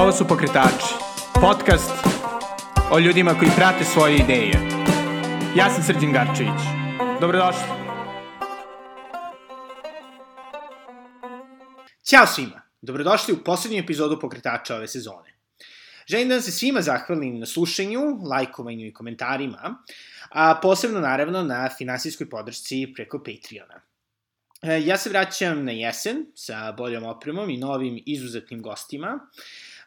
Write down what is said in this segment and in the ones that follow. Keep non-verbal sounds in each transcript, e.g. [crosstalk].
Ovo su Pokretači, podcast o ljudima koji prate svoje ideje. Ja sam Srđan Garčević. Dobrodošli. Ćao svima! Dobrodošli u poslednju epizodu Pokretača ove sezone. Želim da se svima zahvalim na slušanju, lajkovanju i komentarima, a posebno naravno na finansijskoj podršci preko Patreona. E, ja se vraćam na jesen sa boljom opremom i novim izuzetnim gostima,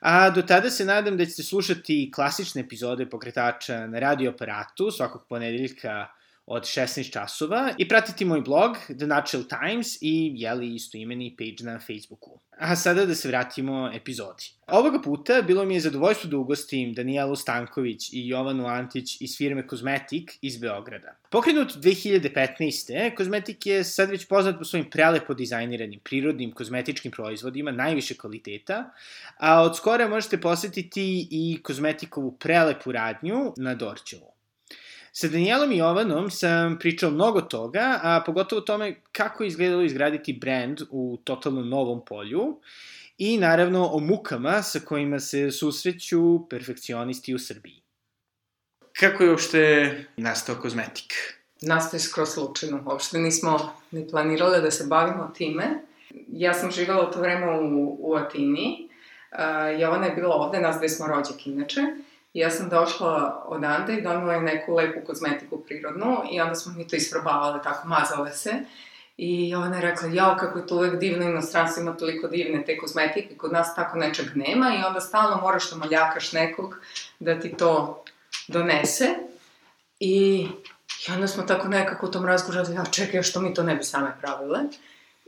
a do tada se nadam da ćete slušati klasične epizode pokretača na radio aparatu svakog ponedeljka od 16 časova i pratiti moj blog The Natural Times i jeli istoimeni page na Facebooku. A sada da se vratimo epizodi. Ovoga puta bilo mi je zadovoljstvo da ugostim Danijelu Stanković i Jovanu Antić iz firme Cosmetic iz Beograda. Pokrenut 2015. Cosmetic je sad već poznat po svojim prelepo dizajniranim prirodnim kozmetičkim proizvodima najviše kvaliteta, a od skora možete posetiti i kozmetikovu prelepu radnju na Dorčevu. Sa Danielom i Jovanom sam pričao mnogo toga, a pogotovo o tome kako je izgledalo izgraditi brand u totalno novom polju i naravno o mukama sa kojima se susreću perfekcionisti u Srbiji. Kako je uopšte nastao kozmetik? Nastao je skroz slučajno. Uopšte nismo ni planirali da se bavimo time. Ja sam živala u to vreme u, u Atini. Uh, Jovana je bila ovde, nas dve smo rođak inače. Ja sam došla odande i donela je neku lepu kozmetiku prirodnu i onda smo mi to isprobavale, tako mazale se. I ona je rekla, jao, kako je to uvek divno, inostranstvo ima toliko divne te kozmetike, kod nas tako nečeg nema i onda stalno moraš da moljakaš nekog da ti to donese. I, i onda smo tako nekako u tom razgovoru ja čekaj, što mi to ne bi same pravile.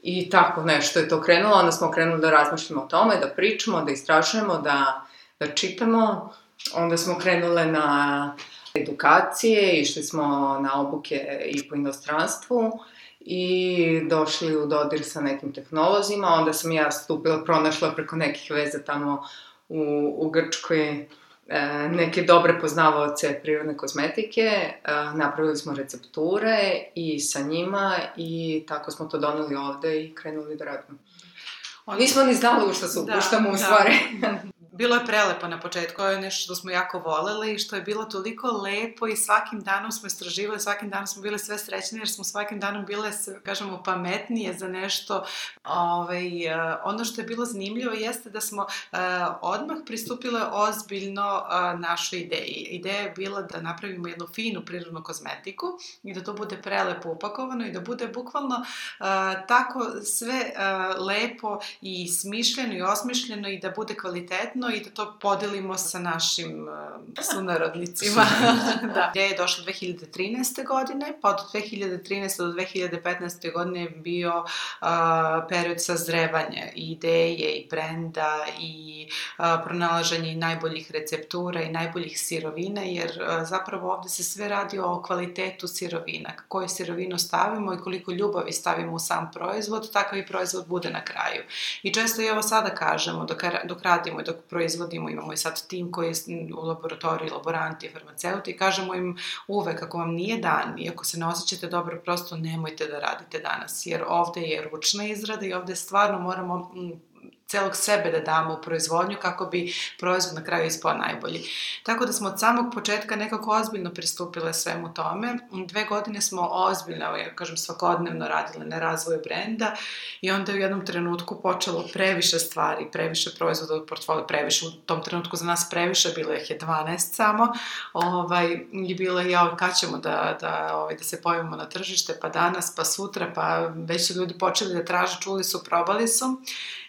I tako nešto je to krenulo, onda smo krenuli da razmišljamo o tome, da pričamo, da istražujemo, da, da čitamo onda smo krenule na edukacije, išli smo na obuke i po inostranstvu i došli u dodir sa nekim tehnolozima, onda sam ja stupila, pronašla preko nekih veza tamo u, u Grčkoj e, neke dobre poznavaoce prirodne kozmetike, e, napravili smo recepture i sa njima i tako smo to doneli ovde i krenuli da radimo. Nismo ni znali u šta se upuštamo da, u stvari. Da. [laughs] bilo je prelepo na početku, ovo je nešto što smo jako volele i što je bilo toliko lepo i svakim danom smo istraživali, svakim danom smo bile sve srećnije jer smo svakim danom bile, kažemo, pametnije za nešto. Ovaj, uh, ono što je bilo zanimljivo jeste da smo uh, odmah pristupile ozbiljno uh, našoj ideji. Ideja je bila da napravimo jednu finu prirodnu kozmetiku i da to bude prelepo upakovano i da bude bukvalno tako sve lepo i smišljeno i osmišljeno i da bude kvalitetno zajedno i da to podelimo sa našim uh, sunarodnicima. [laughs] da. Ideja je došla 2013. godine, pa od 2013. do 2015. godine je bio uh, period sazrevanja i ideje i brenda i uh, pronalaženje i najboljih receptura i najboljih sirovina, jer uh, zapravo ovde se sve radi o kvalitetu sirovina. Koju sirovinu stavimo i koliko ljubavi stavimo u sam proizvod, takav i proizvod bude na kraju. I često i evo sada kažemo, dok, dok radimo i dok proizvodimo, imamo i sad tim koji je u laboratoriji, laboranti, farmaceuti. Kažemo im uvek ako vam nije dan i ako se ne osjećate dobro, prosto nemojte da radite danas, jer ovde je ručna izrada i ovde stvarno moramo celog sebe da damo u proizvodnju kako bi proizvod na kraju ispao najbolji. Tako da smo od samog početka nekako ozbiljno pristupile svemu tome. Dve godine smo ozbiljno, ja kažem, svakodnevno radile na razvoju brenda i onda je u jednom trenutku počelo previše stvari, previše proizvoda u portfolio, previše, u tom trenutku za nas previše, bilo ih je 12 samo, ovaj, i bilo je, ja, kad ćemo da, da, ovaj, da se pojavimo na tržište, pa danas, pa sutra, pa već su ljudi počeli da traže, čuli su, probali su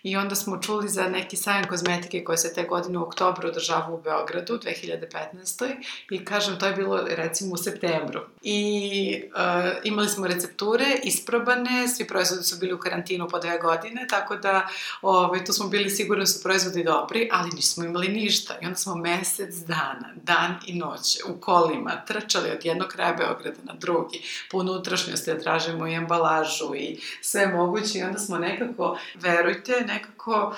i onda smo čuli za neki sajam kozmetike koji se te godine u oktobru održava u Beogradu 2015. I kažem, to je bilo recimo u septembru. I uh, imali smo recepture isprobane, svi proizvodi su bili u karantinu po dve godine, tako da ovaj, tu smo bili sigurni su proizvodi dobri, ali nismo imali ništa. I onda smo mesec dana, dan i noć u kolima trčali od jednog kraja Beograda na drugi, po unutrašnjosti da tražimo i embalažu i sve moguće i onda smo nekako, verujte, nekako nekako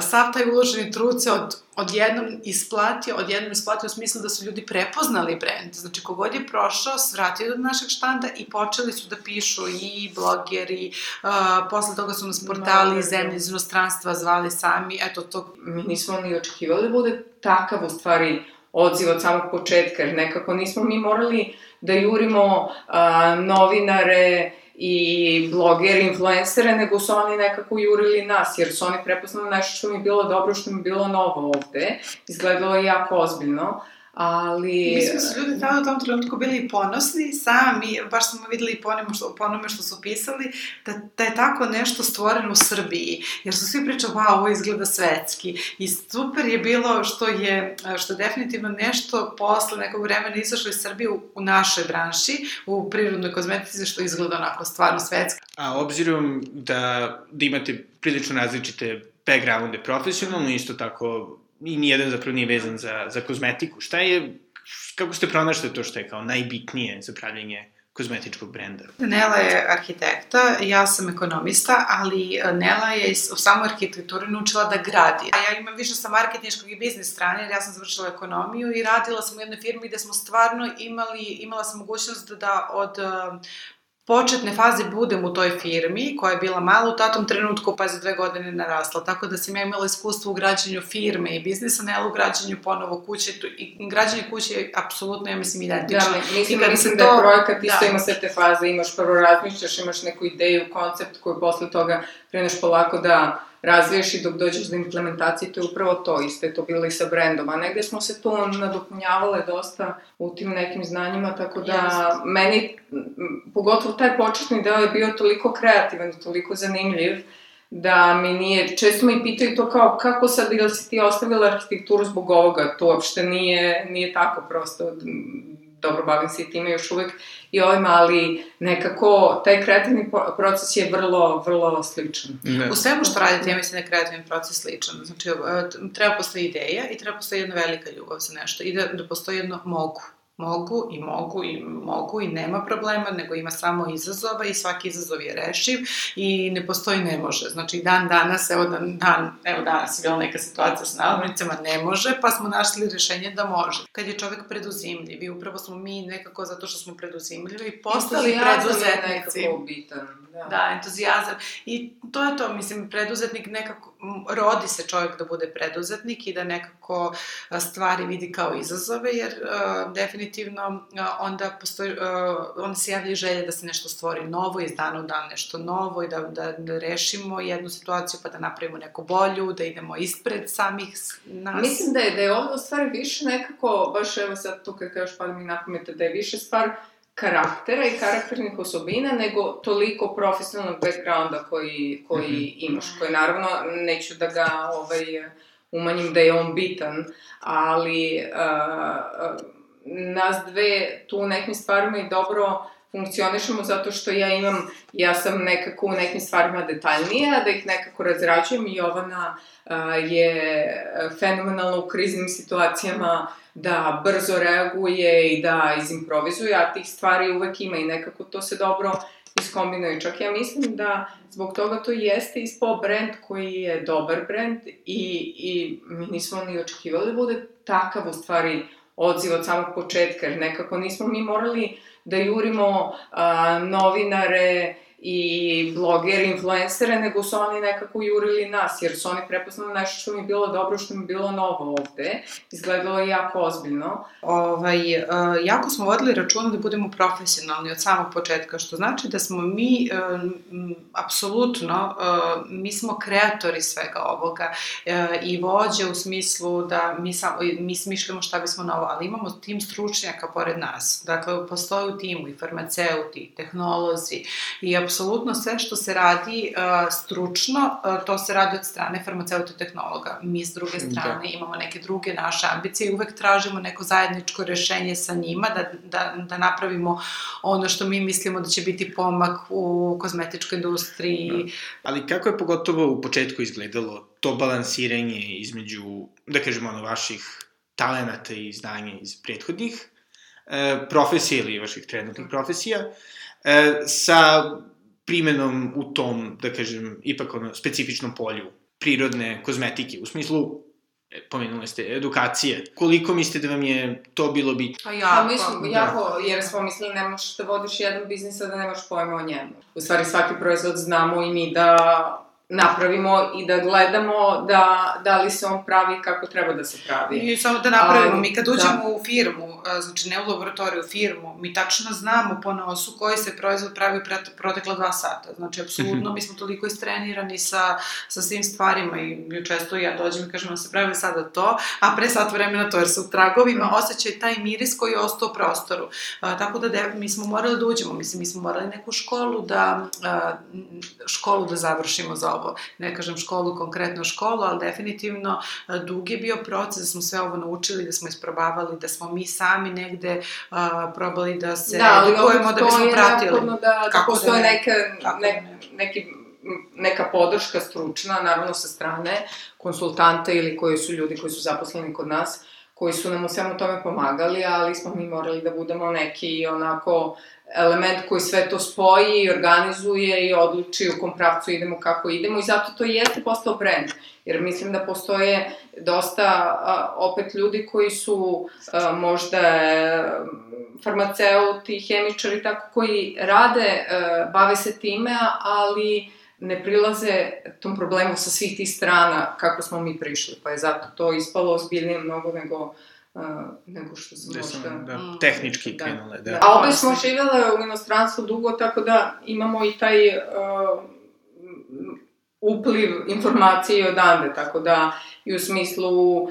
sav taj uloženi trud se od, odjednom isplatio, odjednom isplatio u smislu da su ljudi prepoznali brend. Znači, kogod je prošao, svratio do našeg štanda i počeli su da pišu i blogeri, uh, posle toga su nas portali iz zemlje, iz inostranstva zvali sami, eto to... Mi nismo ni očekivali da bude takav, u stvari, odziv od samog početka, jer nekako nismo mi morali da jurimo a, novinare i blogere, influencere, nego su oni nekako jurili nas, jer su oni prepoznali nešto što mi je bilo dobro, što mi je bilo novo ovde. Izgledalo je jako ozbiljno ali... Mislim da su ljudi tada u tom trenutku bili ponosni sami, baš smo videli i po onome što, po onome što su pisali, da, da je tako nešto stvoreno u Srbiji, jer su svi pričali, wow, ovo izgleda svetski. I super je bilo što je, što je definitivno nešto posle nekog vremena izašlo iz Srbije u, u našoj branši, u prirodnoj kozmetici, što izgleda onako stvarno svetski. A obzirom da, da imate prilično različite backgrounde profesionalno, isto tako i nijedan zapravo nije vezan za, za kozmetiku. Šta je, kako ste pronašli to što je kao najbitnije za pravljenje kozmetičkog brenda? Nela je arhitekta, ja sam ekonomista, ali Nela je u samoj arhitekturi naučila da gradi. A ja imam više sa marketinškog i biznis strane, jer ja sam završila ekonomiju i radila sam u jednoj firmi gde smo stvarno imali, imala sam mogućnost da od početne faze budem u toj firmi, koja je bila mala u tatom trenutku, pa je za dve godine narasla. Tako da sam ja imala iskustvo u građanju firme i biznisa, ne u građanju ponovo kuće. I građanje kuće je apsolutno, ja mislim, identično. Da, mislim, I mislim da je projekat da. isto ima sve te faze. Imaš prvo razmišljaš, imaš neku ideju, koncept koju posle toga kreneš polako da razviješ i dok dođeš do implementacije, to je upravo to, isto je to bilo i sa brendom, a negde smo se tu nadopunjavale dosta u tim nekim znanjima, tako da yes. meni, pogotovo taj početni deo je bio toliko kreativan i toliko zanimljiv, da mi nije, često me pitaju to kao, kako sad, ili si ti ostavila arhitekturu zbog ovoga, to uopšte nije, nije tako prosto, dobro bavim se i time još uvek i ovim, ali nekako taj kreativni proces je vrlo, vrlo sličan. Ne. U svemu što radite, ja mislim da je kreativni proces sličan. Znači, e, treba postoji ideja i treba postoji jedna velika ljubav za nešto i da, da postoji jedno mogu. Mogu i mogu i mogu i nema problema, nego ima samo izazova i svaki izazov je rešiv i ne postoji ne može. Znači dan danas, evo dan, dan evo danas je bila neka situacija sa nalovnicama, ne može, pa smo našli rešenje da može. Kad je čovek preduzimljiv i upravo smo mi nekako zato što smo preduzimljivi postali preduzetnici. je bitan. Da. da, entuzijazam. I to je to, mislim, preduzetnik nekako, rodi se čovjek da bude preduzetnik i da nekako stvari vidi kao izazove, jer uh, definitivno uh, onda, postoji, uh, onda se javlja želja da se nešto stvori novo, iz dana u dan nešto novo i da, da, da rešimo jednu situaciju pa da napravimo neku bolju, da idemo ispred samih nas. Mislim da je, da je ovo stvar više nekako, baš evo sad to kad kažeš pa mi napamete, da je više stvar karaktera i karakternih osobina, nego toliko profesionalnog backgrounda koji, koji mm -hmm. imaš, koji naravno neću da ga ovaj, umanjim da je on bitan, ali uh, nas dve tu u nekim stvarima i dobro funkcionišemo zato što ja imam, ja sam nekako u nekim stvarima detaljnija, da ih nekako razrađujem i Jovana uh, je fenomenalna u kriznim situacijama da brzo reaguje i da izimprovizuje, a tih stvari uvek ima i nekako to se dobro iskombinuje. Čak ja mislim da zbog toga to jeste ispao brend koji je dobar brend i, i mi nismo ni očekivali da bude takav u stvari odziv od samog početka, jer nekako nismo mi morali da jurimo a, novinare i blogere, influencere, nego su oni nekako jurili nas, jer su oni prepoznali nešto što mi je bilo dobro, što mi je bilo novo ovde. Izgledalo je jako ozbiljno. Ovaj, uh, jako smo vodili računa da budemo profesionalni od samog početka, što znači da smo mi, uh, apsolutno, uh, mi smo kreatori svega ovoga uh, i vođe u smislu da mi, sam, mi smišljamo šta bismo novo, ali imamo tim stručnjaka pored nas. Dakle, postoje u timu i farmaceuti, i tehnolozi i apsolutno apsolutno sve što se radi uh, stručno, uh, to se radi od strane farmaceutotehnologa. Mi s druge da. strane da. imamo neke druge naše ambicije i uvek tražimo neko zajedničko rešenje sa njima da, da, da napravimo ono što mi mislimo da će biti pomak u kozmetičkoj industriji. Da. Ali kako je pogotovo u početku izgledalo to balansiranje između, da kažemo, ono, vaših talenata i znanja iz prethodnih e, profesija ili vaših trenutnih profesija, e, sa primenom u tom, da kažem, ipak ono, specifičnom polju prirodne kozmetike, u smislu e, pomenuli ste, edukacije. Koliko mislite da vam je to bilo bitno? Pa Pa jako. mislim, da. jako, jer smo mislili ne možeš da vodiš jedan biznis, a da nemaš pojma o njemu. U stvari svaki proizvod znamo i mi da napravimo i da gledamo da, da li se on pravi kako treba da se pravi. I samo da napravimo, mi kad da. uđemo u firmu, znači ne u laboratoriju, u firmu, mi tačno znamo po nosu koji se proizvod pravi u pret- protekla dva sata. Znači, apsolutno, [laughs] mi smo toliko istrenirani sa, sa svim stvarima i često ja dođem i kažem da se pravi sada to, a pre sat vremena to, jer se u tragovima osjeća i taj miris koji je ostao u prostoru. A, tako da de, mi smo morali da uđemo, mislim, mi smo morali neku školu da, a, školu da završimo za ovo. Ne kažem školu, konkretno školu, ali definitivno a, dug je bio proces da smo sve ovo naučili, da smo isprobavali, da smo mi sami negde a, probali da se da, edukujemo da bismo pratili. da, da Kako da postoje ne? neke, Kako ne, da ne? neki, neka podrška stručna, naravno sa strane konsultanta ili koji su ljudi koji su zaposleni kod nas, koji su nam u svemu tome pomagali, ali smo mi morali da budemo neki onako element koji sve to spoji i organizuje i odluči u kom pravcu idemo, kako idemo i zato to jeste postao brand. Jer mislim da postoje dosta opet ljudi koji su možda e, farmaceuti, hemičari, tako koji rade, a, bave se time, ali ne prilaze tom problemu sa svih tih strana kako smo mi prišli, pa je zato to ispalo ozbiljnije mnogo nego, uh, nego što se Da, možda... sam, da, Mm. tehnički Da. krenule, da. Da. A obe smo živele u inostranstvu dugo, tako da imamo i taj uh, upliv informacije odande, tako da i u smislu uh,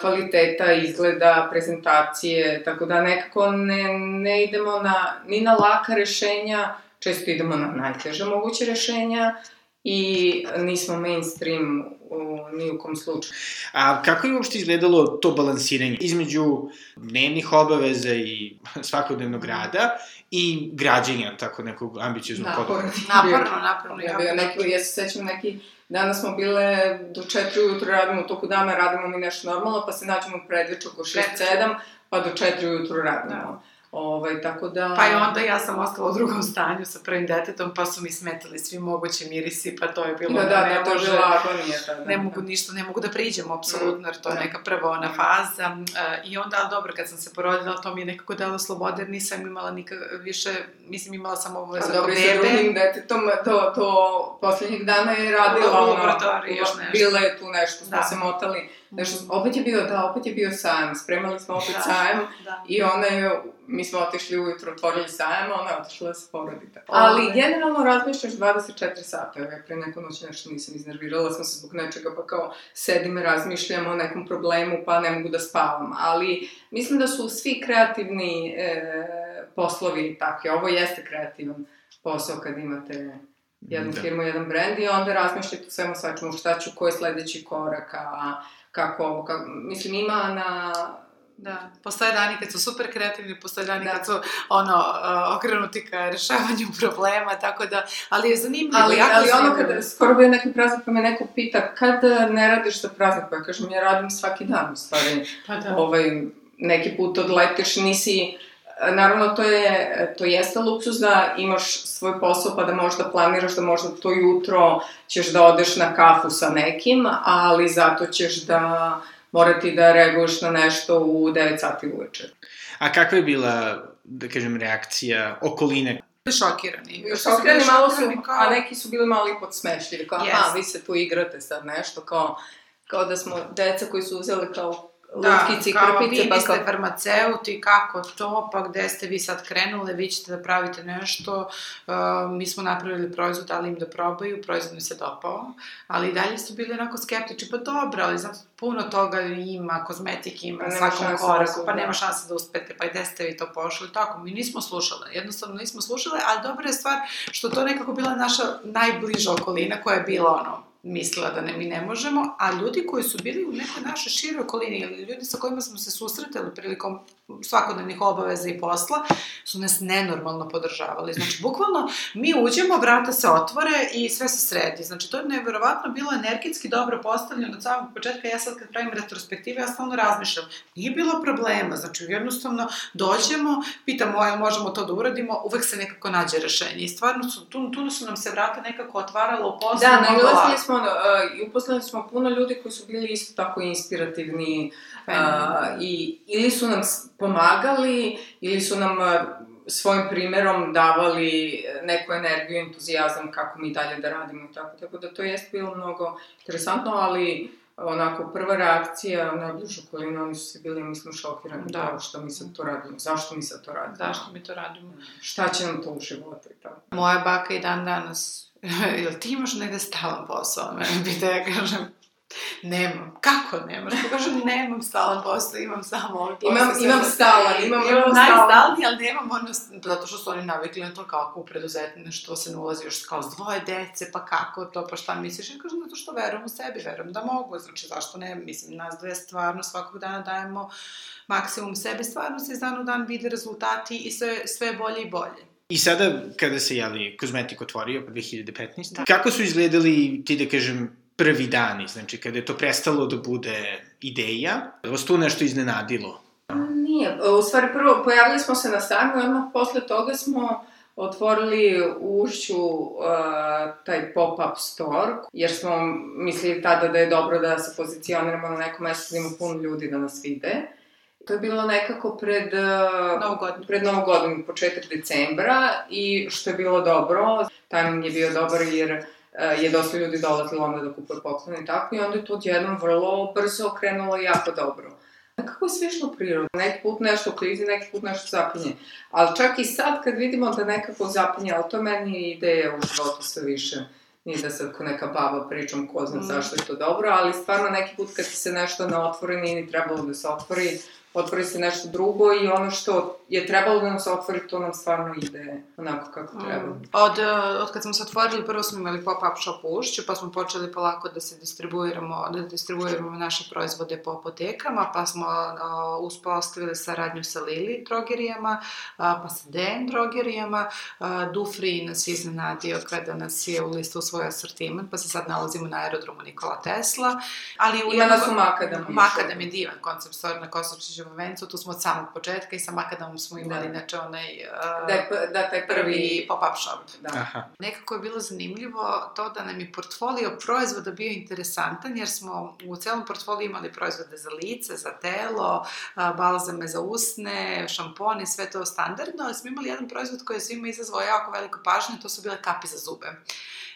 kvaliteta, izgleda, prezentacije, tako da nekako ne, ne idemo na, ni na laka rešenja, često idemo na najteže moguće rešenja i nismo mainstream u, ni u kom slučaju. A kako je uopšte izgledalo to balansiranje između dnevnih obaveza i svakodnevnog rada i građenja tako nekog ambicioznog poduhvata? Naporno, naporno, Ja, bio neki, ja se sećam neki, danas smo bile do 4 ujutru radimo, u toku dana radimo mi nešto normalno, pa se nađemo u predveče oko 6-7, pa do 4 ujutru radimo. Ovaj, tako da... Pa i onda ja sam ostala u drugom stanju sa prvim detetom, pa su mi smetali svi mogući mirisi, pa to je bilo... Da, da, ne da, to je može- bila agonija tada. ne mogu ništa, ne mogu da priđem, apsolutno, jer to je Da. neka prva ona faza. E, I onda, ali dobro, kad sam se porodila, to mi je nekako dalo slobode, jer nisam imala nikak, više, mislim, imala sam obavezu Pa oko dobro, i sa bebe. drugim detetom, to, to poslednjih dana je radila, U ono, laboratoriji još nešto. Bila je tu nešto, smo Da. se motali, Mhm. opet je bio, da, opet je bio sajam, spremali smo opet Da. sajam, Da. I ona je, mi smo otišli ujutro, otvorili sajam, a ona je otišla da se porodi. tako. Ovaj. Ali generalno razmišljaš 24 sata, ja pre neku noć nešto nisam iznervirala sam se zbog nečega, pa kao sedim i razmišljam o nekom problemu, pa ne mogu da spavam. Ali mislim da su svi kreativni e, poslovi takvi, ovo jeste kreativan posao kad imate jednu Da. firmu, jedan brend i onda razmišljate o svemu svačemu, šta ću, ko je sledeći korak, a kako ovo, kako, mislim ima na Da, postoje dani kad su super kreativni, postoje dani Da. kad su ono, uh, okrenuti ka rešavanju [laughs] problema, tako da, ali je zanimljivo, Ali, jako ali ono kada skoro bio neki praznik pa me neko pita kad e, ne radiš za praznik, pa ja kažem ja radim svaki dan u stvari. Pa da. Ovaj, neki put odletiš, nisi, e, naravno to je, to jeste luksuz da imaš svoj posao pa da možda planiraš da možda to jutro ćeš da odeš na kafu sa nekim, ali zato ćeš da morati da reaguješ na nešto u 9 sati uveče. A kakva je bila, da kažem, reakcija okoline? Šokirani. Okreni malo su, šokirani kao- a neki su bili malo i podsmešljivi, kao, Jest. aha, vi se tu igrate sad nešto, kao, kao da smo deca koji su uzeli kao lutkice i kao krpice, vi pa kao, farmaceuti, kako to, pa gde ste vi sad krenule, vi ćete da pravite nešto, uh, mi smo napravili proizvod, dali im da probaju, proizvod mi se dopao, ali i dalje su bili onako skeptični, pa dobro, ali znate, puno toga ima, kozmetik ima, Pa svakom da koraku, pa da. nema šanse da uspete, pa gde ste vi to pošli, tako, mi nismo slušale, jednostavno nismo slušale, ali dobra je stvar što to nekako bila naša najbliža okolina koja je bila ono, mislila da ne, mi ne možemo, a ljudi koji su bili u nekoj našoj široj okolini ili ljudi sa kojima smo se susretali prilikom svakodnevnih obaveza i posla, su nas nenormalno podržavali. Znači, bukvalno, mi uđemo, vrata se otvore i sve se sredi. Znači, to je neverovatno bilo energetski dobro postavljeno od samog početka. Ja sad kad pravim retrospektive, ja stalno razmišljam. Nije bilo problema, znači, jednostavno dođemo, pitamo, jel možemo to da uradimo, uvek se nekako nađe rešenje. I stvarno, su, tu, tu su nam se vrata nekako otvarala u poslu. Da, naglasili smo, uh, i uposlali smo puno ljudi koji su bili isto tako inspirativni, uh, i, ili su nam pomagali, ili su nam uh, svojim primerom davali neku energiju, entuzijazam kako mi dalje da radimo tako. Tako da to jeste bilo mnogo interesantno, ali onako prva reakcija na bližu okolinu, oni su se bili, mislim, šokirani da. kao što mi sad to radimo, zašto mi sad to radimo. Zašto mi to radimo. Šta će nam to u životu i tako. Moja baka i dan danas, [laughs] jel ti imaš negde stalan posao? Mene bi da ja kažem, Nemam. Kako nemaš? Pa kažem, nemam stalan posao, imam samo ovaj posao. Imam, imam stalan, imam, imam, imam najstalniji, ali nemam ono, zato što su oni navikli na to kako u preduzetne, što se ne ulazi još kao s dvoje dece, pa kako to, pa šta misliš? Ja kažem, zato što verujem u sebi, verujem da mogu, znači zašto ne, mislim, nas dve stvarno svakog dana dajemo maksimum sebe, stvarno se iz dan u dan vide rezultati i sve, sve bolje i bolje. I sada, kada se javni kozmetik otvorio, pa 2015, da. kako su izgledali, ti da kažem, prvi dani, znači kada je to prestalo da bude ideja, da vas tu nešto iznenadilo? Nije, u stvari prvo pojavili smo se na sajmu i odmah posle toga smo otvorili u Ušću uh, taj pop-up store, jer smo mislili tada da je dobro da se pozicioniramo na nekom mestu da ima puno ljudi da nas vide. To je bilo nekako pred, uh, Novu godinu. pred Novu godinu, početak decembra, i što je bilo dobro, timing je bio dobar jer je dosta ljudi dolazilo onda da kupuje poklone i tako, i onda je to odjednom vrlo brzo krenulo jako dobro. Kako je sve išlo prirodno? Neki put nešto klizi, neki put nešto zapinje. Ali čak i sad kad vidimo da nekako zapinje, ali to meni ideja u životu sve više. Nije da sad ko neka baba pričam ko zna mm. zašto je to dobro, ali stvarno neki put kad se nešto ne otvori, nije ni trebalo da se otvori, otvori se nešto drugo i ono što je trebalo da nam se otvori, to nam stvarno ide onako kako mm. treba. Mm. Od, eh, od kad smo se otvorili, prvo smo imali pop-up shop u Ušću, pa smo počeli polako da se distribuiramo, da distribuiramo naše proizvode po apotekama, pa smo uh, uspostavili saradnju sa Lili drogerijama, uh, pa sa Den drogerijama, uh, Dufri nas je iznenadio kada nas je u listu svoj asortiman, pa se sad nalazimo na aerodromu Nikola Tesla. Ali u Ima nas u Makadam. Makadam je divan koncept store na Kosovčićevom vencu, tu smo od samog početka i sa Makadamom smo imali, da. znači, onaj... Uh, da, je, da taj prvi pop-up shop. Da. Aha. Nekako je bilo zanimljivo to da nam je portfolio proizvoda bio interesantan, jer smo u celom portfoliju imali proizvode za lice, za telo, balzame za usne, šampone, sve to standardno, ali smo imali jedan proizvod koji je svima izazvao jako veliko pažnje, to su bile kapi za zube.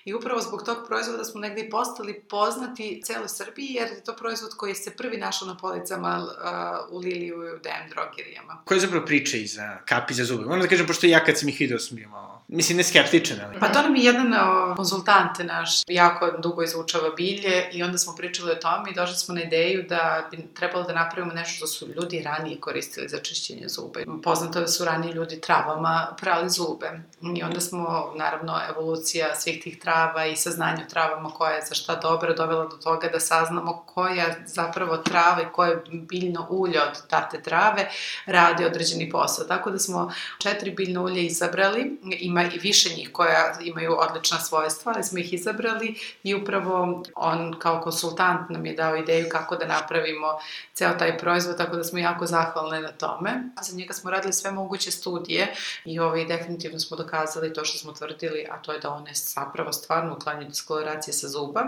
I upravo zbog tog proizvoda smo negde i postali poznati celoj Srbiji, jer je to proizvod koji se prvi našao na policama uh, u Liliju i u DM drogerijama. Koja je zapravo priča iza kapi za zube? Moram da kažem, pošto ja kad sam ih video sam bio malo, mislim, ne skeptičan, ali... Pa to nam je jedan uh, konsultant naš, jako dugo izučava bilje i onda smo pričali o tome i došli smo na ideju da bi trebalo da napravimo nešto što su ljudi ranije koristili za čišćenje zube. Poznato je da su ranije ljudi travama prali zube. I onda smo, naravno, evolucija svih tih trava trava i saznanje o travama koja je za šta dobra dovela do toga da saznamo koja zapravo trava i koje biljno ulje od tate trave radi određeni posao. Tako da smo četiri biljno ulje izabrali, ima i više njih koja imaju odlična svojstva, ali smo ih izabrali i upravo on kao konsultant nam je dao ideju kako da napravimo ceo taj proizvod, tako da smo jako zahvalne na tome. Za njega smo radili sve moguće studije i ovaj, definitivno smo dokazali to što smo tvrdili, a to je da one zapravo stvarno uklanjaju diskoloracije sa zuba.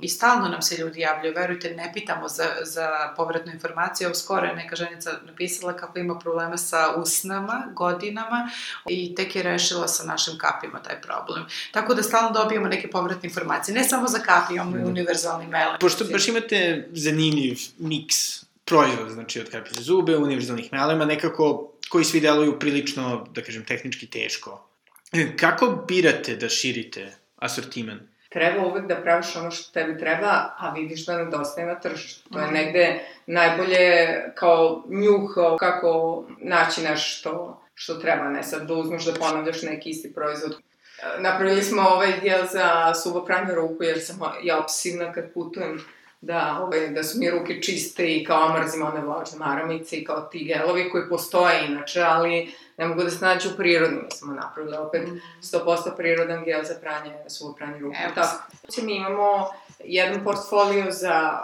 I stalno nam se ljudi javljaju, verujte, ne pitamo za, za povratnu informaciju. Skoro je neka ženica napisala kako ima problema sa usnama, godinama i tek je rešila sa našim kapima taj problem. Tako da stalno dobijamo neke povratne informacije. Ne samo za kapi, imamo i mm. univerzalni melem. Pošto baš imate zanimljiv miks proizvod, znači od kapi za zube, univerzalnih melema, nekako koji svi deluju prilično, da kažem, tehnički teško. Kako birate da širite asortiman? Treba uvek da praviš ono što tebi treba, a vidiš da nedostaje na tržištu. To je mhm. negde najbolje kao njuh kako naći nešto što treba, ne sad da uzmeš da ponavljaš neki isti proizvod. Napravili smo ovaj dijel za suvo pranje ruku, jer sam ja opsivna kad putujem da, ovaj, da su mi ruke čiste i kao mrzim one vlažne maramice i kao ti gelovi koji postoje inače, ali ne mogu da se nađu u prirodi. Mi smo napravili opet 100% prirodan gel za pranje, suvo pranje ruku. Evo Tako. Mi imamo jedan portfolio za,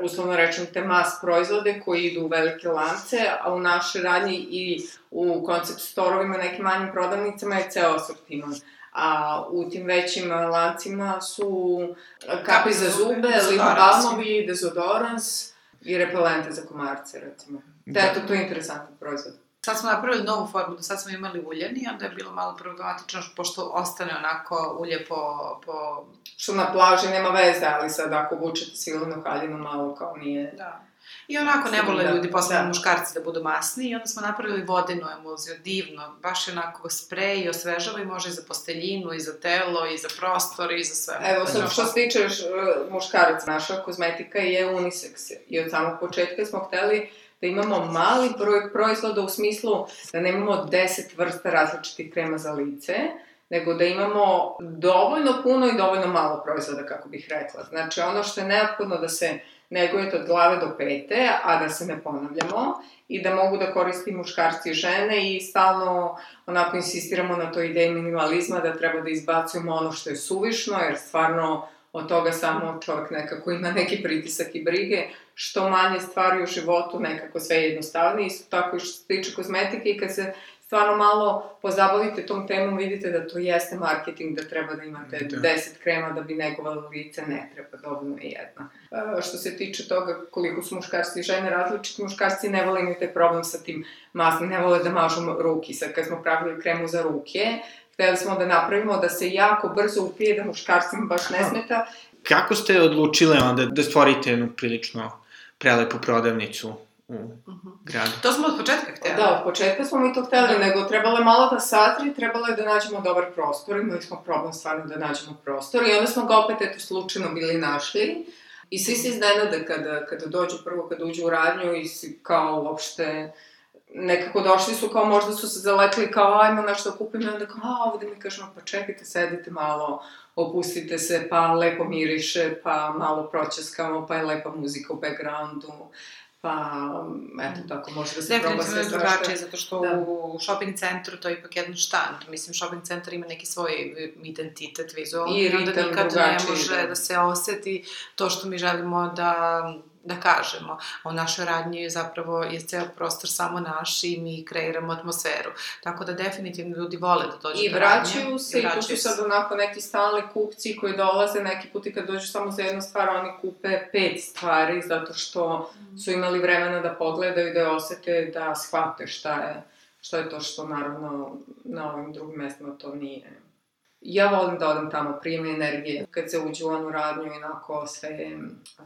uslovno rečem, te mas proizvode koji idu u velike lance, a u našoj radnji i u koncept storovima, nekim manjim prodavnicama je ceo asortiman. A u tim većim lancima su kapi za zube, lip balmovi, dezodorans i repelente za komarce, recimo. Da, eto, to je interesantan proizvod. Sad smo napravili novu formu, do sad smo imali uljeni, onda je bilo malo problematično, pošto ostane onako ulje po... po... Što na plaži nema veze, ali sad ako vučete silenu haljinu malo kao nije... Da. I onako ne vole ljudi, posebno da. muškarci, da budu masni i onda smo napravili vodenu emulziju, divno, baš je onako sprej i osvežava i može i za posteljinu, i za telo, i za prostor, i za sve. Evo, sad što se tiče muškaraca, naša kozmetika je unisex i od samog početka smo hteli da imamo mali broj proizvoda u smislu da nemamo 10 vrsta različitih krema za lice, nego da imamo dovoljno puno i dovoljno malo proizvoda, kako bih rekla. Znači, ono što je neophodno da se negujete od glave do pete, a da se ne ponavljamo i da mogu da koristi muškarci i žene i stalno onako insistiramo na toj ideji minimalizma da treba da izbacujemo ono što je suvišno, jer stvarno od toga samo čovjek nekako ima neki pritisak i brige, što manje stvari u životu nekako sve je jednostavnije, isto tako i što se tiče kozmetike i kad se stvarno malo pozabavite tom temom, vidite da to jeste marketing, da treba da imate Da. 10 krema da bi negovali lice, ne treba, dovoljno je jedna. E, što se tiče toga koliko su muškarci i žene različiti, muškarci ne vole imati problem sa tim masnim, ne vole da mažu ruki. Sad kad smo pravili kremu za ruke, hteli smo da napravimo da se jako brzo upije, da muškarcima baš ne smeta. Kako ste odlučile onda da stvorite jednu prilično prelepu prodavnicu u Mhm. gradu? To smo od početka htjeli. Da, od početka smo mi to hteli, Da. nego trebalo je malo da sazri, trebalo je da nađemo dobar prostor, imali smo problem stvarno da nađemo prostor i onda smo ga opet, eto, slučajno bili našli. I svi se iznenade kada, kada dođu, prvo kada uđu u radnju i si kao uopšte nekako došli su kao možda su se zaletli kao ajmo nešto kupim i onda kao a ovde mi kažemo pa čekajte sedite malo opustite se pa lepo miriše pa malo proćeskamo pa je lepa muzika u backgroundu pa eto tako može da se proba Definitivno sve je svašta. drugačije, zato što Da. u shopping centru to je ipak jedan štand. Mislim, shopping centar ima neki svoj identitet vizualni I i onda nikad ne može da. da se oseti to što mi želimo da da kažemo. U našoj radnji je zapravo je ceo prostor samo naš i mi kreiramo atmosferu. Tako da definitivno ljudi vole da dođu I do vraćaju se, i to su vraćaju se. sad onako neki stalni kupci koji dolaze, neki put i kad dođu samo za jednu stvar, oni kupe pet stvari, zato što su imali vremena da pogledaju, da osete, da shvate šta je, šta je to što naravno na ovim drugim mestima to nije. Ja volim da odem tamo, prijem energije, kad se uđe u onu radnju, inako sve, je-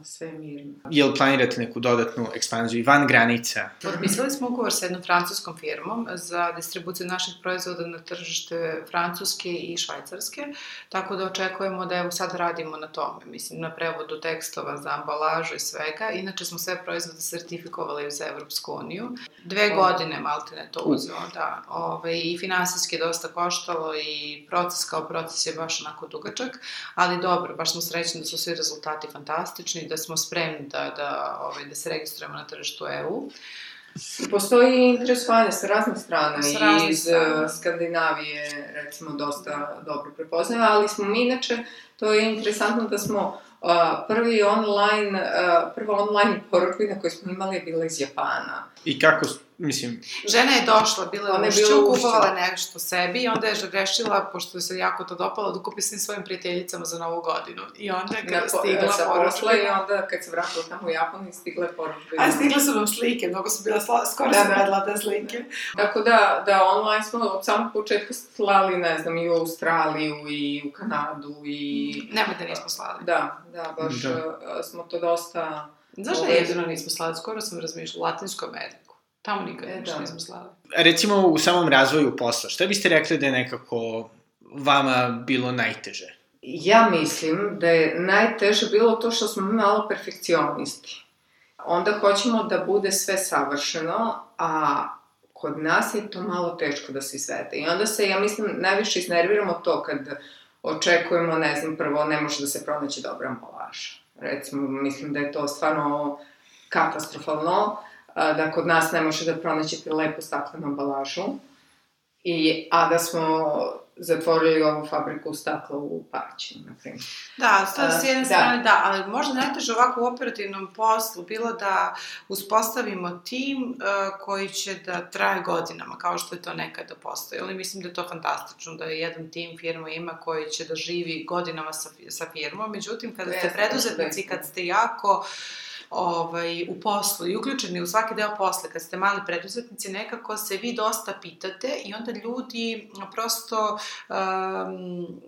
sve je mirno. Jel planirate neku dodatnu ekspanziju i van granica? Potpisali smo ugovor sa jednom francuskom firmom za distribuciju naših proizvoda na tržište Francuske i Švajcarske, tako da očekujemo da evo sad radimo na tome, mislim na prevodu tekstova za ambalažu i svega. Inače smo sve proizvode sertifikovali za Evropsku uniju. Dve O. godine Maltene to uzeo, da. Ove, I finansijski dosta koštalo i proces kao proces je baš onako dugačak, ali dobro, baš smo srećni da su svi rezultati fantastični, da smo spremni da, da, ovaj, da se registrujemo na tržištu EU. Postoji interesovanje sa raznih strana Sa i raznih iz strana. uh, Skandinavije, recimo, dosta dobro prepoznaju, ali smo mi inače, to je interesantno da smo uh, prvi online, uh, prva online poručbina koju smo imali je bila iz Japana. I kako, mislim, Žena je došla, bila je ušću, kupovala nešto sebi i onda je rešila, pošto se jako to dopalo, da kupi svim svojim prijateljicama za novu godinu. I onda je kada po, stigla sa posla i poručbina... onda kad se vratila tamo u Japan i stigla je poručbina. A stigle su nam slike, mnogo su bila sla, skoro Da, sam da. gledala te slike. Tako da, da online smo od samog početka slali, ne znam, i u Australiju i u Kanadu i... Nemoj da nismo slali. Da, da, baš Da. da. smo to dosta... Znaš da Ovaj- jedino nismo slali? Skoro sam razmišljala, Latinsku Ameriku. Tamo nikad E, ništa da. nismo slali. recimo u samom razvoju posla, šta biste rekli da je nekako vama bilo najteže? Ja mislim da je najteže bilo to što smo malo perfekcionisti. Onda hoćemo da bude sve savršeno, a kod nas je to malo teško da se izvede. I onda se, ja mislim, najviše iznerviramo to kad očekujemo, ne znam, prvo ne može da se pronaći dobra ambalaža. Recimo, mislim da je to stvarno katastrofalno, da kod nas ne može da pronaćete lepu staklenu ambalažu, i, a da smo zatvorili ovu fabriku stakla u Paraćinu, na primjer. Da, to s jedne da. strane da, ali možda najteže ovako u operativnom poslu bilo da uspostavimo tim uh, koji će da traje godinama, kao što je to nekada postojalo. I mislim da je to fantastično, da je jedan tim firma ima koji će da živi godinama sa, sa firmom. Međutim, kada ste preduzetnici, kad ste jako ovaj, u poslu i uključeni u svaki deo posla, kad ste mali preduzetnici, nekako se vi dosta pitate i onda ljudi prosto um,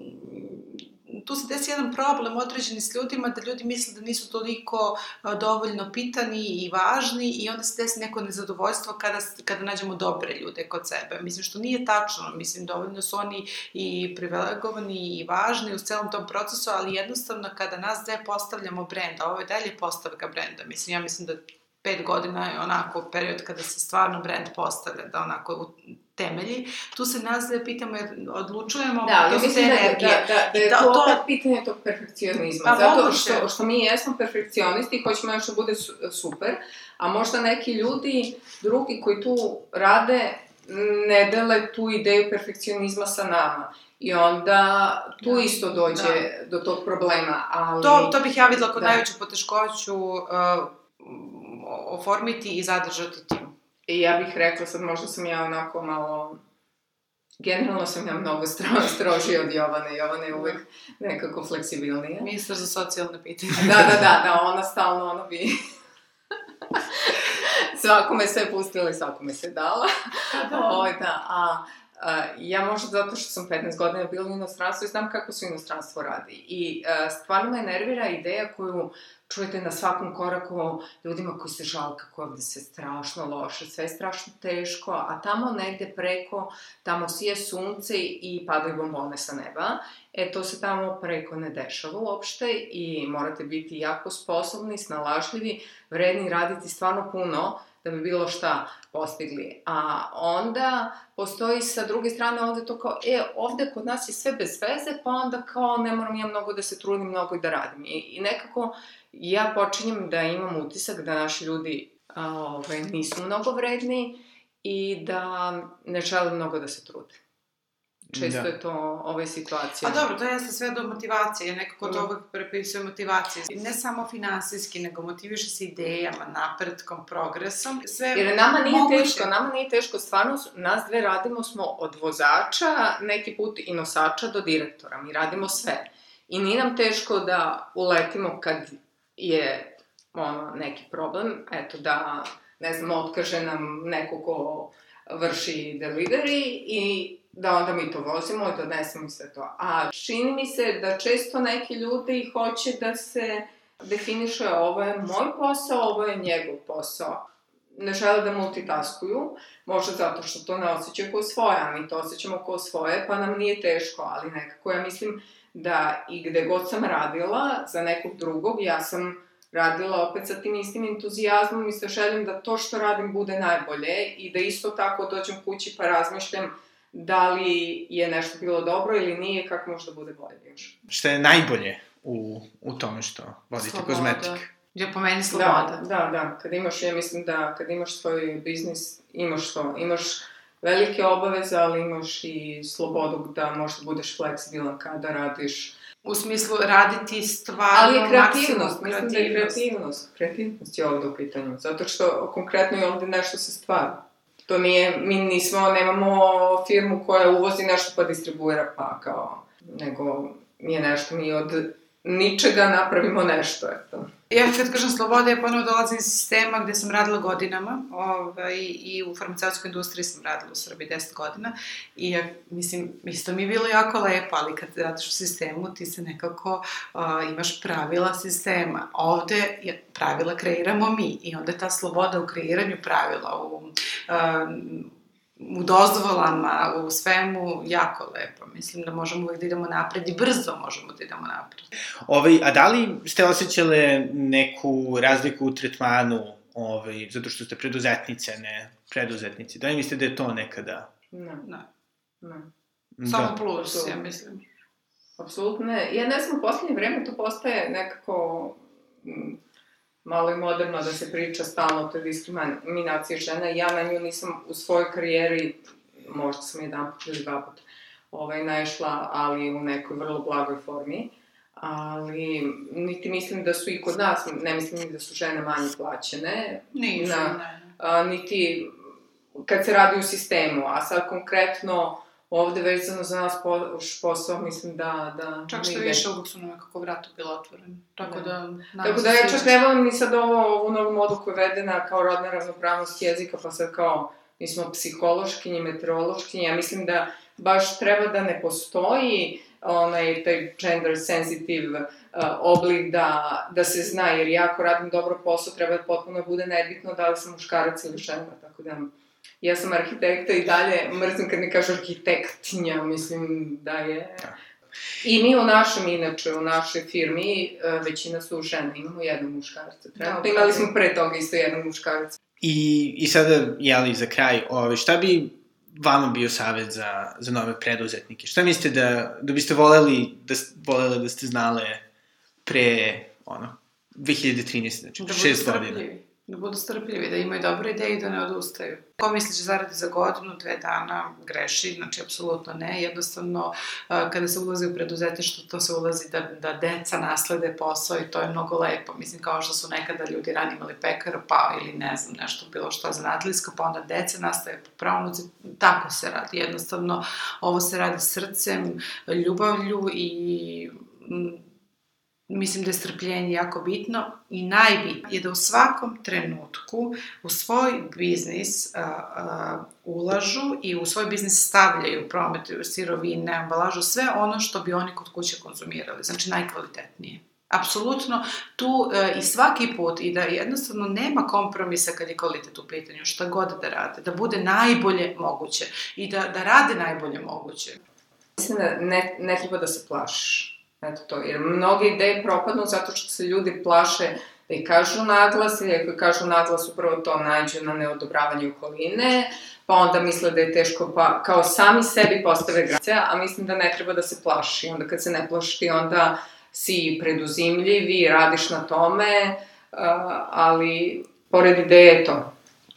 tu se desi jedan problem određeni s ljudima, da ljudi misle da nisu toliko dovoljno pitani i važni i onda se desi neko nezadovoljstvo kada, kada nađemo dobre ljude kod sebe. Mislim, što nije tačno, mislim, dovoljno su oni i privilegovani i važni u celom tom procesu, ali jednostavno kada nas dve postavljamo brend, a ovo je dalje postavka brenda, mislim, ja mislim da pet godina je onako period kada se stvarno brend postavlja, da onako u temelji, tu se nas dve pitamo jer odlučujemo, Da, to su te da, da, energije. da, da je I to- to, opet pitanje tog perfekcionizma. Pa, zato što, što mi jesmo perfekcionisti i hoćemo još da bude su- super, a možda neki ljudi drugi koji tu rade ne dele tu ideju perfekcionizma sa nama. I onda tu Da, isto dođe do tog problema, ali... To, to bih ja videla kod Da. najveću poteškoću uh, oformiti i zadržati tim. I ja bih rekla, sad možda sam ja onako malo... Generalno sam ja mnogo stro, strožija od Jovane. Jovana je uvek nekako fleksibilnija. Ministar za socijalne pitanje. Da, da, da, da, ona stalno, ona bi... [laughs] svakome sve pustila i svakome sve dala. da. Ovaj, da, a, a, ja možda zato što sam 15 godina bila u inostranstvu i znam kako se inostranstvo radi. I a, stvarno me nervira ideja koju čujete na svakom koraku ljudima koji se žal kako ovde sve strašno loše, sve je strašno teško, a tamo negde preko, tamo sije sunce i padaju bombone sa neba. E, to se tamo preko ne dešava uopšte i morate biti jako sposobni, snalažljivi, vredni raditi stvarno puno da bi bilo šta postigli. A onda postoji sa druge strane ovde to kao, e, ovde kod nas je sve bez veze, pa onda kao ne moram ja mnogo da se trudim, mnogo i da radim. I, i nekako ja počinjem da imam utisak da naši ljudi a, ovaj, nisu mnogo vredni i da ne žele mnogo da se trude. Često Da. je to ovaj situacija. A dobro, to jeste sve do motivacije, ja nekako to uvek prepisuje motivacije. Ne samo finansijski, nego motiviše se idejama, napretkom, progresom. Sve Jer nama nije moguće. teško, nama nije teško, stvarno, nas dve radimo smo od vozača, neki put i nosača do direktora, mi radimo sve. I nije nam teško da uletimo kad je ono, neki problem, eto da, ne znam, otkaže nam neko ko vrši delivery i da onda mi to vozimo i donesemo sve to. A čini mi se da često neki ljudi hoće da se definiše ovo je moj posao, ovo je njegov posao. Ne žele da multitaskuju, možda zato što to ne osjećaju kao svoje, a mi to osjećamo kao svoje, pa nam nije teško, ali nekako ja mislim da i gde god sam radila za nekog drugog, ja sam radila opet sa tim istim entuzijazmom i sa željom da to što radim bude najbolje i da isto tako dođem kući pa razmišljam da li je nešto bilo dobro ili nije, kako može da bude bolje još. Šta je najbolje u, u tome što vodite Sloboda. kozmetik? Ja po meni sloboda. Da, da, da. Kad imaš, ja mislim da kad imaš svoj biznis, imaš to. Imaš velike obaveze, ali imaš i slobodu da možda budeš fleksibilan kada radiš. U smislu raditi stvarno Ali je kreativnost, maksimum mislim da je kreativnost. Kreativnost je ovde u pitanju, zato što konkretno je ovde nešto se stvara. To nije, mi nismo, nemamo firmu koja uvozi nešto pa distribuira pa kao, nego je nešto, mi od ničega napravimo nešto, eto. Ja kad kažem sloboda, ja ponovo dolazim iz sistema gde sam radila godinama ovaj, i u farmaceutskoj industriji sam radila u Srbiji 10 godina i ja, mislim, isto mi je bilo jako lepo, ali kad radiš u sistemu ti se nekako uh, imaš pravila sistema. Ovde je, pravila kreiramo mi i onda ta sloboda u kreiranju pravila, u, u dozvolama, u svemu, jako lepo. Mislim da možemo uvek da idemo napred i brzo možemo da idemo napred. Ovaj, a da li ste osjećale neku razliku u tretmanu, ovaj, zato što ste preduzetnice, ne preduzetnici? Da li mislite da je to nekada? Ne, Da. ne. Samo da. plus, ja mislim. Apsolutno ne. Ja ne znam, u poslednje vreme to postaje nekako malo i moderno da se priča stalno o toj diskriminaciji žena. Ja na nju nisam u svojoj karijeri, možda sam jedan put ili dva puta, ovaj, naišla, ali u nekoj vrlo blagoj formi. Ali niti mislim da su i kod nas, ne mislim da su žene manje plaćene. Nisu, na, ne. a, niti kad se radi u sistemu, a sad konkretno ovde vezano za nas po, posao, mislim da... da Čak što više, uvijek su nekako vrata bila otvorena. Tako Da. da... Tako da ja će- čak ne volim ni sad ovo, ovu novu modu koja je vedena kao rodna ravnopravnost jezika, pa sad kao mi smo psihološkinji, meteorološkinji, ja mislim da baš treba da ne postoji onaj taj gender sensitive uh, oblik da, da se zna, jer ja ako radim dobro posao, treba da potpuno da bude nebitno da li sam muškarac ili žena, tako da ja sam arhitekta i dalje mrzim kad mi kažu arhitektinja, mislim da je... I mi u našem, inače, u našoj firmi, e, većina su žene, imamo jednog muškarca. Trenutno Dobro. imali smo pre toga isto jednog muškarca. I, I sada, jeli, za kraj, ove, šta bi vama bio savjet za, za nove preduzetnike? Šta mislite da, da biste voleli da, volele da ste znale pre, ono, 2013, znači, Da šest godina? strpljivi. Da budu strpljivi, da imaju dobre ideje i da ne odustaju. Ko misli da će zaradi za godinu, dve dana, greši, znači apsolutno ne. Jednostavno, kada se ulazi u preduzetništvo, to se ulazi da, da deca naslede posao i to je mnogo lepo. Mislim, kao što su nekada ljudi ranije imali pekara, pa ili ne znam, nešto bilo što zanatlijsko, pa onda deca nastaje po pravnuci, tako se radi. Jednostavno, ovo se radi srcem, ljubavlju i mislim da je strpljenje jako bitno i najbitnije je da u svakom trenutku u svoj biznis a, a, ulažu i u svoj biznis stavljaju promet sirovine, ambalažu, sve ono što bi oni kod kuće konzumirali, znači najkvalitetnije. Apsolutno tu e, i svaki put i da jednostavno nema kompromisa kad je kvalitet u pitanju, šta god da rade, da bude najbolje moguće i da, da rade najbolje moguće. Mislim da ne, ne treba da se plašiš. Eto to, jer mnoge ideje propadnu zato što se ljudi plaše da i kažu naglas, ili ako kažu naglas upravo to nađu na neodobravanje okoline, pa onda misle da je teško, pa kao sami sebi postave granice, a mislim da ne treba da se plaši. Onda kad se ne plaši, onda si preduzimljiv i radiš na tome, uh, ali pored ideje je to.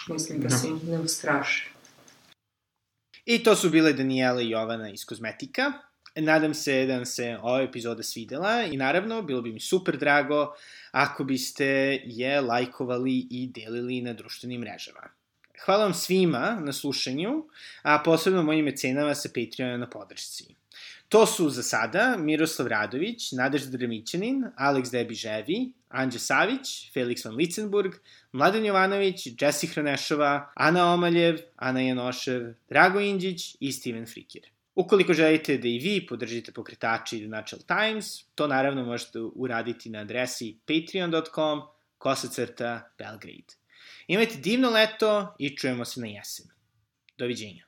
Mislim da si ne ustraši. I to su bile Daniela i Jovana iz Kozmetika. Nadam se da vam se ova epizoda svidela i naravno bilo bi mi super drago ako biste je lajkovali i delili na društvenim mrežama. Hvala vam svima na slušanju, a posebno mojim mecenama sa Patreona na podršci. To su za sada Miroslav Radović, Nadežda Dremićanin, Aleks Debiževi, Anđe Savić, Felix van Licenburg, Mladen Jovanović, Jesse Hranešova, Ana Omaljev, Ana Janošev, Drago Indžić i Steven Frikir. Ukoliko želite da i vi podržite pokretači The Natural Times, to naravno možete uraditi na adresi patreon.com kosacrta Belgrade. Imajte divno leto i čujemo se na jesen. Doviđenja.